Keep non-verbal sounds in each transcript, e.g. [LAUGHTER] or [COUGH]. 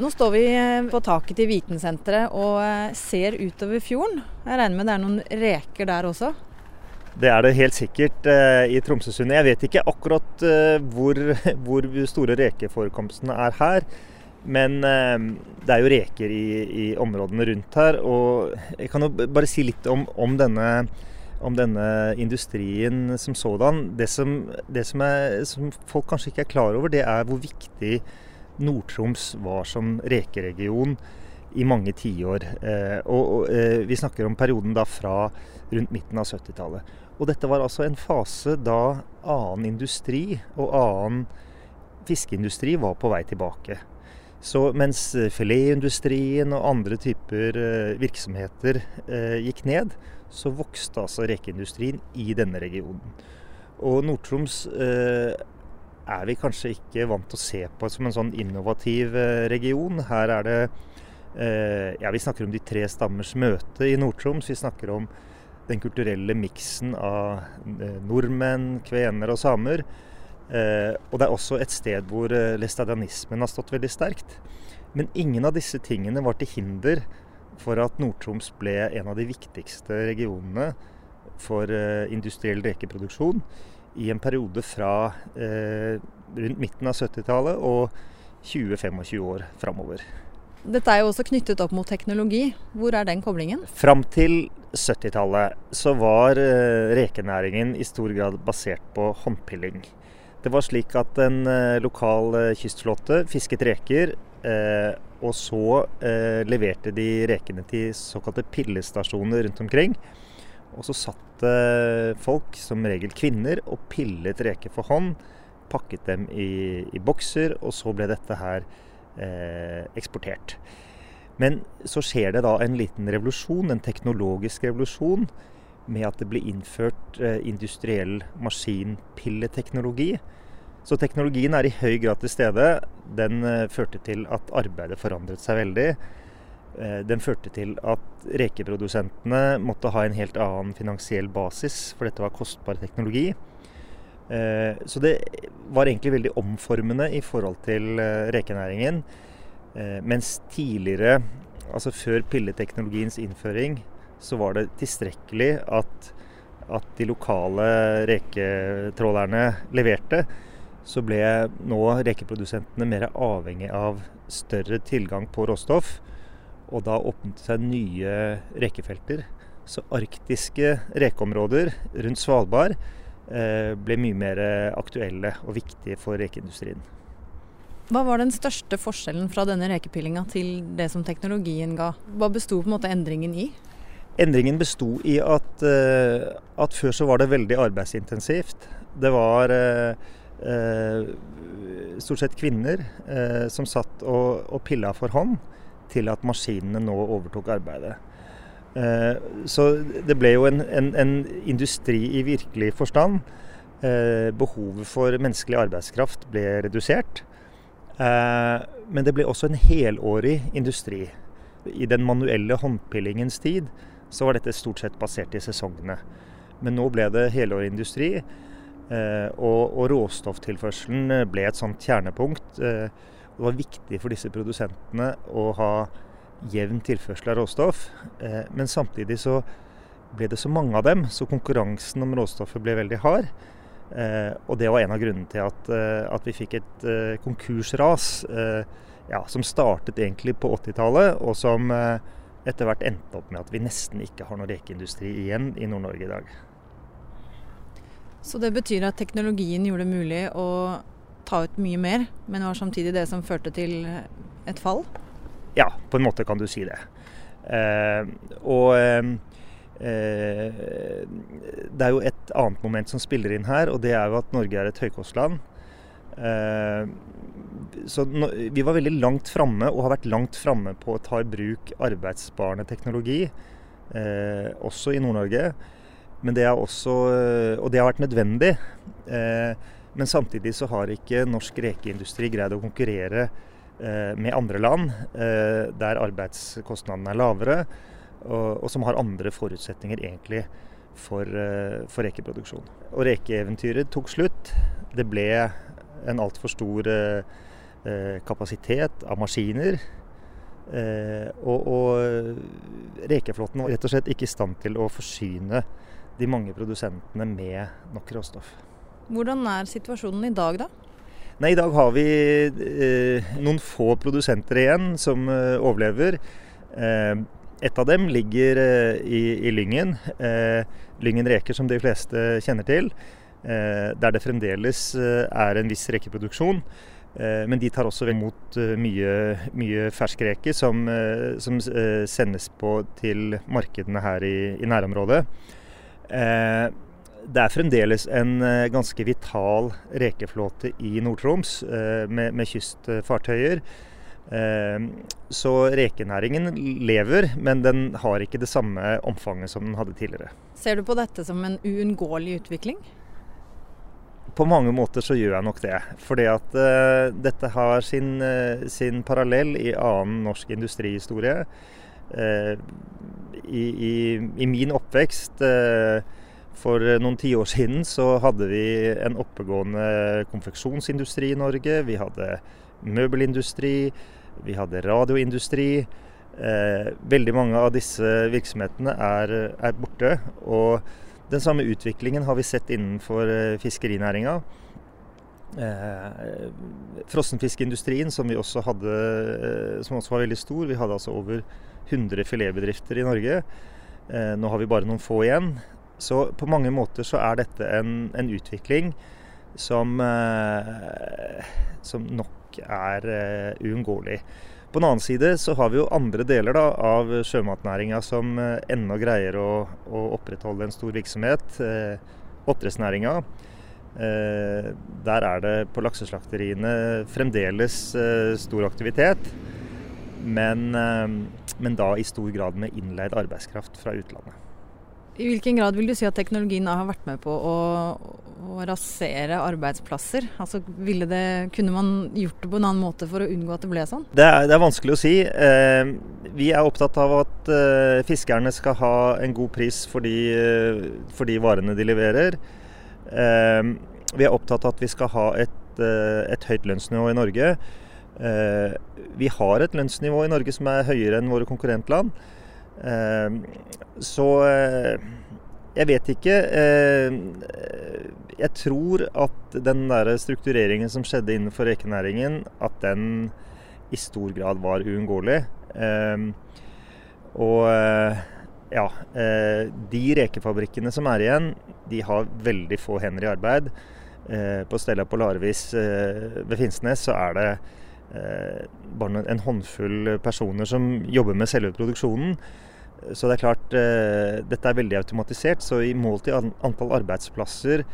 Nå står vi eh, på taket til Vitensenteret og eh, ser utover fjorden. Jeg regner med det er noen reker der også? Det er det helt sikkert eh, i Tromsøsundet. Jeg vet ikke akkurat eh, hvor, [LAUGHS] hvor, store rekeforekomstene er her. Men eh, det er jo reker i, i, områdene rundt her. Og jeg kan jo bare si litt om, om, denne, om denne, industrien som sådan. Det, som, det som, er, som folk kanskje ikke er klar over, det er hvor viktig Nord-Troms var som rekeregion i mange tiår. Eh, og, eh, vi snakker om perioden da fra rundt midten av 70-tallet. Og dette var altså en fase da annen industri og annen fiskeindustri var på vei tilbake. Så mens filetindustrien og andre typer eh, virksomheter gikk ned, så vokste altså rekeindustrien i denne regionen. Og Nord-Troms er vi kanskje ikke vant til å se på som en sånn innovativ eh, region. Her er det eh, Ja, vi snakker om de tre stammers møte i Nord-Troms. Vi snakker om den kulturelle miksen av eh, nordmenn, kvener og samer. Og det er også et sted hvor læstadianismen har stått veldig sterkt. Men ingen av disse tingene var til hinder for at Nord-Troms ble en av de viktigste regionene for industriell rekeproduksjon i en periode fra eh, rundt midten av 70-tallet og 20-25 år framover. Dette er jo også knyttet opp mot teknologi. Hvor er den koblingen? Fram til 70-tallet så var eh, rekenæringen i stor grad basert på håndpilling. Det var slik at en eh, lokal kystflåte fisket reker, eh, og så eh, leverte de rekene til såkalte pillestasjoner rundt omkring. Og så satt det folk, som regel kvinner, og pillet reker for hånd. Pakket dem i, i bokser, og så ble dette her eh, eksportert. Men så skjer det da en liten revolusjon, en teknologisk revolusjon, med at det blir innført eh, industriell maskinpilleteknologi. Så teknologien er i høy grad til stede. Den eh, førte til at arbeidet forandret seg veldig. Eh, den førte til at rekeprodusentene måtte ha en helt annen finansiell basis, for dette var kostbar teknologi. Eh, så det var egentlig veldig omformende i forhold til eh, rekenæringen. Mens tidligere, altså før pilleteknologiens innføring, så var det tilstrekkelig at, at de lokale reketrålerne leverte. Så ble nå rekeprodusentene mer avhengig av større tilgang på råstoff og da åpnet det seg nye rekefelter. Så arktiske rekeområder rundt Svalbard eh, ble mye mer aktuelle og viktige for rekeindustrien. Hva var den største forskjellen fra denne rekepillinga til det som teknologien ga? Hva besto på en måte endringen i? Endringen besto i at, eh, at, før så var det veldig arbeidsintensivt. Det var eh, stort sett kvinner som satt og, og pilla for hånd til at maskinene nå overtok arbeidet. Eh, så det ble jo en, en, en industri i virkelig forstand. Eh, behovet for menneskelig arbeidskraft ble redusert. Eh, men det ble også en helårig industri. I den manuelle håndpillingens tid så var dette stort sett basert i sesongene. Men nå ble det helårig industri, og, og råstofftilførselen ble et sånt kjernepunkt. Det var viktig for disse produsentene å ha jevn tilførsel av råstoff. Eh, men samtidig så ble det så mange av dem, så konkurransen om råstoffet ble veldig hard. Eh, og det var en av grunnene til at, eh, at vi fikk et konkursras ja, som startet egentlig på 80-tallet, og som etter hvert endte opp med at vi nesten ikke har noen rekeindustri igjen i Nord-Norge i dag. Så det betyr at teknologien gjorde det mulig å ta ut mye mer, men var samtidig det som førte til et fall? Ja, på en måte kan du si det. Eh, og eh, eh, det er jo et annet moment som spiller inn her, og det er jo at Norge er et høykostland. Eh, så no, vi var veldig langt framme, og har vært langt framme på å ta i bruk arbeidssparende teknologi, eh, også i Nord-Norge. Men det er også, og det har vært nødvendig. Eh, men samtidig så har ikke norsk rekeindustri greid å konkurrere eh, med andre land eh, der arbeidskostnadene er lavere, og, som har andre forutsetninger egentlig for, eh, for rekeproduksjon. Og rekeeventyret tok slutt. Det ble en altfor stor kapasitet av maskiner. Og, og rekeflåten var rett og slett ikke i stand til å forsyne de mange produsentene med nok råstoff. Hvordan er situasjonen i dag, da? Nei, I dag har vi eh, noen få produsenter igjen som eh, overlever. Eh, et av dem ligger eh, i, i, Lyngen. Eh, lyngen reker, som de fleste kjenner til. Eh, der det fremdeles er en viss rekeproduksjon. Men de tar også imot mye, mye fersk reke som, som sendes på til markedene her i, i nærområdet. Eh, det er fremdeles en eh, ganske vital rekeflåte i Nord-Troms eh, med, med, kystfartøyer. Så rekenæringen lever, men den har ikke det samme omfanget som den hadde tidligere. Ser du på dette som en uunngåelig utvikling? På mange måter så gjør jeg nok det. Fordi at dette har sin, sin, parallell i annen norsk industrihistorie. I, i, i, min oppvekst for noen tiår siden så hadde vi en oppegående konfeksjonsindustri i Norge. Vi hadde møbelindustri, vi hadde radioindustri. Eh, veldig mange av disse virksomhetene er, er, borte. Og den samme utviklingen har vi sett innenfor eh, fiskerinæringa. Eh, frossenfiskindustrien, som vi også hadde, eh, som også var veldig stor. Vi hadde altså over 100 filetbedrifter i Norge. Eh, nå har vi bare noen få igjen. Så på mange måter så er dette en, en utvikling som, eh, som, nok er eh, uunngåelig. På den annen side så har vi jo andre deler da, av sjømatnæringa som eh, ennå greier å, å, opprettholde en stor virksomhet. Eh, Oppdrettsnæringa. Eh, der er det på lakseslakteriene fremdeles eh, stor aktivitet. Men, men da i stor grad med innleid arbeidskraft fra utlandet. I hvilken grad vil du si at teknologien har vært med på å, å rasere arbeidsplasser? Altså, det, kunne man gjort det på en annen måte for å unngå at det ble sånn? Det er, det er vanskelig å si. Eh, vi er opptatt av at eh, fiskerne skal ha en god pris for de, eh, for de varene de leverer. Eh, vi er opptatt av at vi skal ha et, eh, et høyt lønnsnivå i Norge. Vi har et lønnsnivå i Norge som er høyere enn våre konkurrentland. Ehm, så eh, jeg vet ikke. Ehm, jeg tror at den der struktureringen som skjedde innenfor rekenæringen, at den i stor grad var uunngåelig. Ehm, og eh, ja, eh, de rekefabrikkene som er igjen, de har veldig få hender i arbeid. På Stella Polarvis ved Finnsnes så er det bare en håndfull personer som jobber med selve produksjonen. Så det er klart, eh, dette er veldig automatisert. Så i mål til antall arbeidsplasser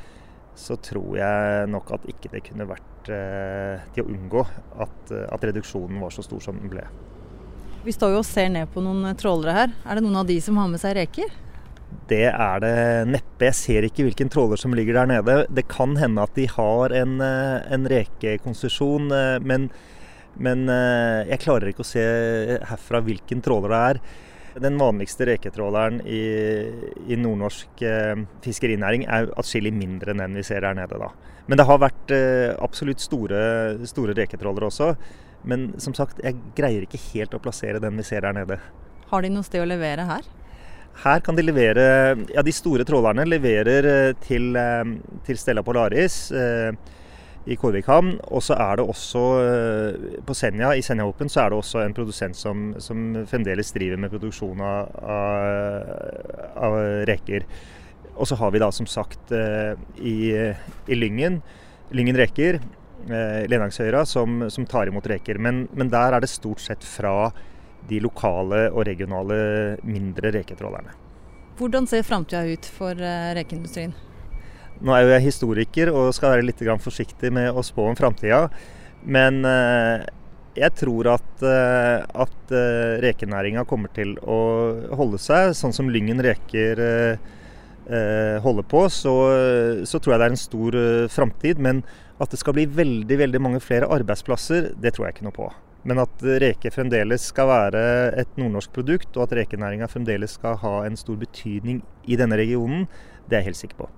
så tror jeg nok at ikke det kunne vært eh, til å unngå at, eh, at, reduksjonen var så stor som den ble. Vi står jo og ser ned på noen trålere her. Er det noen av de som har med seg reker? Det er det neppe. Jeg ser ikke hvilken tråler som ligger der nede. Det kan hende at de har en, en rekekonsesjon, men, men jeg klarer ikke å se herfra hvilken tråler det er. Den vanligste reketråleren i, i nordnorsk eh, fiskerinæring er atskillig mindre enn den vi ser her nede. da. Men det har vært eh, absolutt store, store reketrålere også. Men som sagt, jeg greier ikke helt å plassere den vi ser her nede. Har de noe sted å levere her? Her kan de levere Ja, de store trålerne leverer eh, til, eh, til Stella Polaris. Eh, i Kårvik havn. Og så er det også eh, på Senja, i Senja Open så er det også en produsent som, som fremdeles driver med produksjon av, av, av, reker. Og så har vi da som sagt eh, i, i Lyngen, Lyngen reker, eh, Lenangshøyra, som, som, tar imot reker. Men, men, der er det stort sett fra de lokale og regionale mindre reketrålerne. Hvordan ser framtida ut for rekeindustrien? Nå er jo jeg historiker og skal være litt forsiktig med å spå om framtida. Men eh, jeg tror at, eh, at eh, rekenæringa kommer til å holde seg sånn som Lyngen reker holder på. Så, så tror jeg det er en stor framtid. Men at det skal bli veldig, veldig mange flere arbeidsplasser, det tror jeg ikke noe på. Men at reke fremdeles skal være et nordnorsk produkt, og at rekenæringa fremdeles skal ha en stor betydning i denne regionen, det er jeg helt sikker på.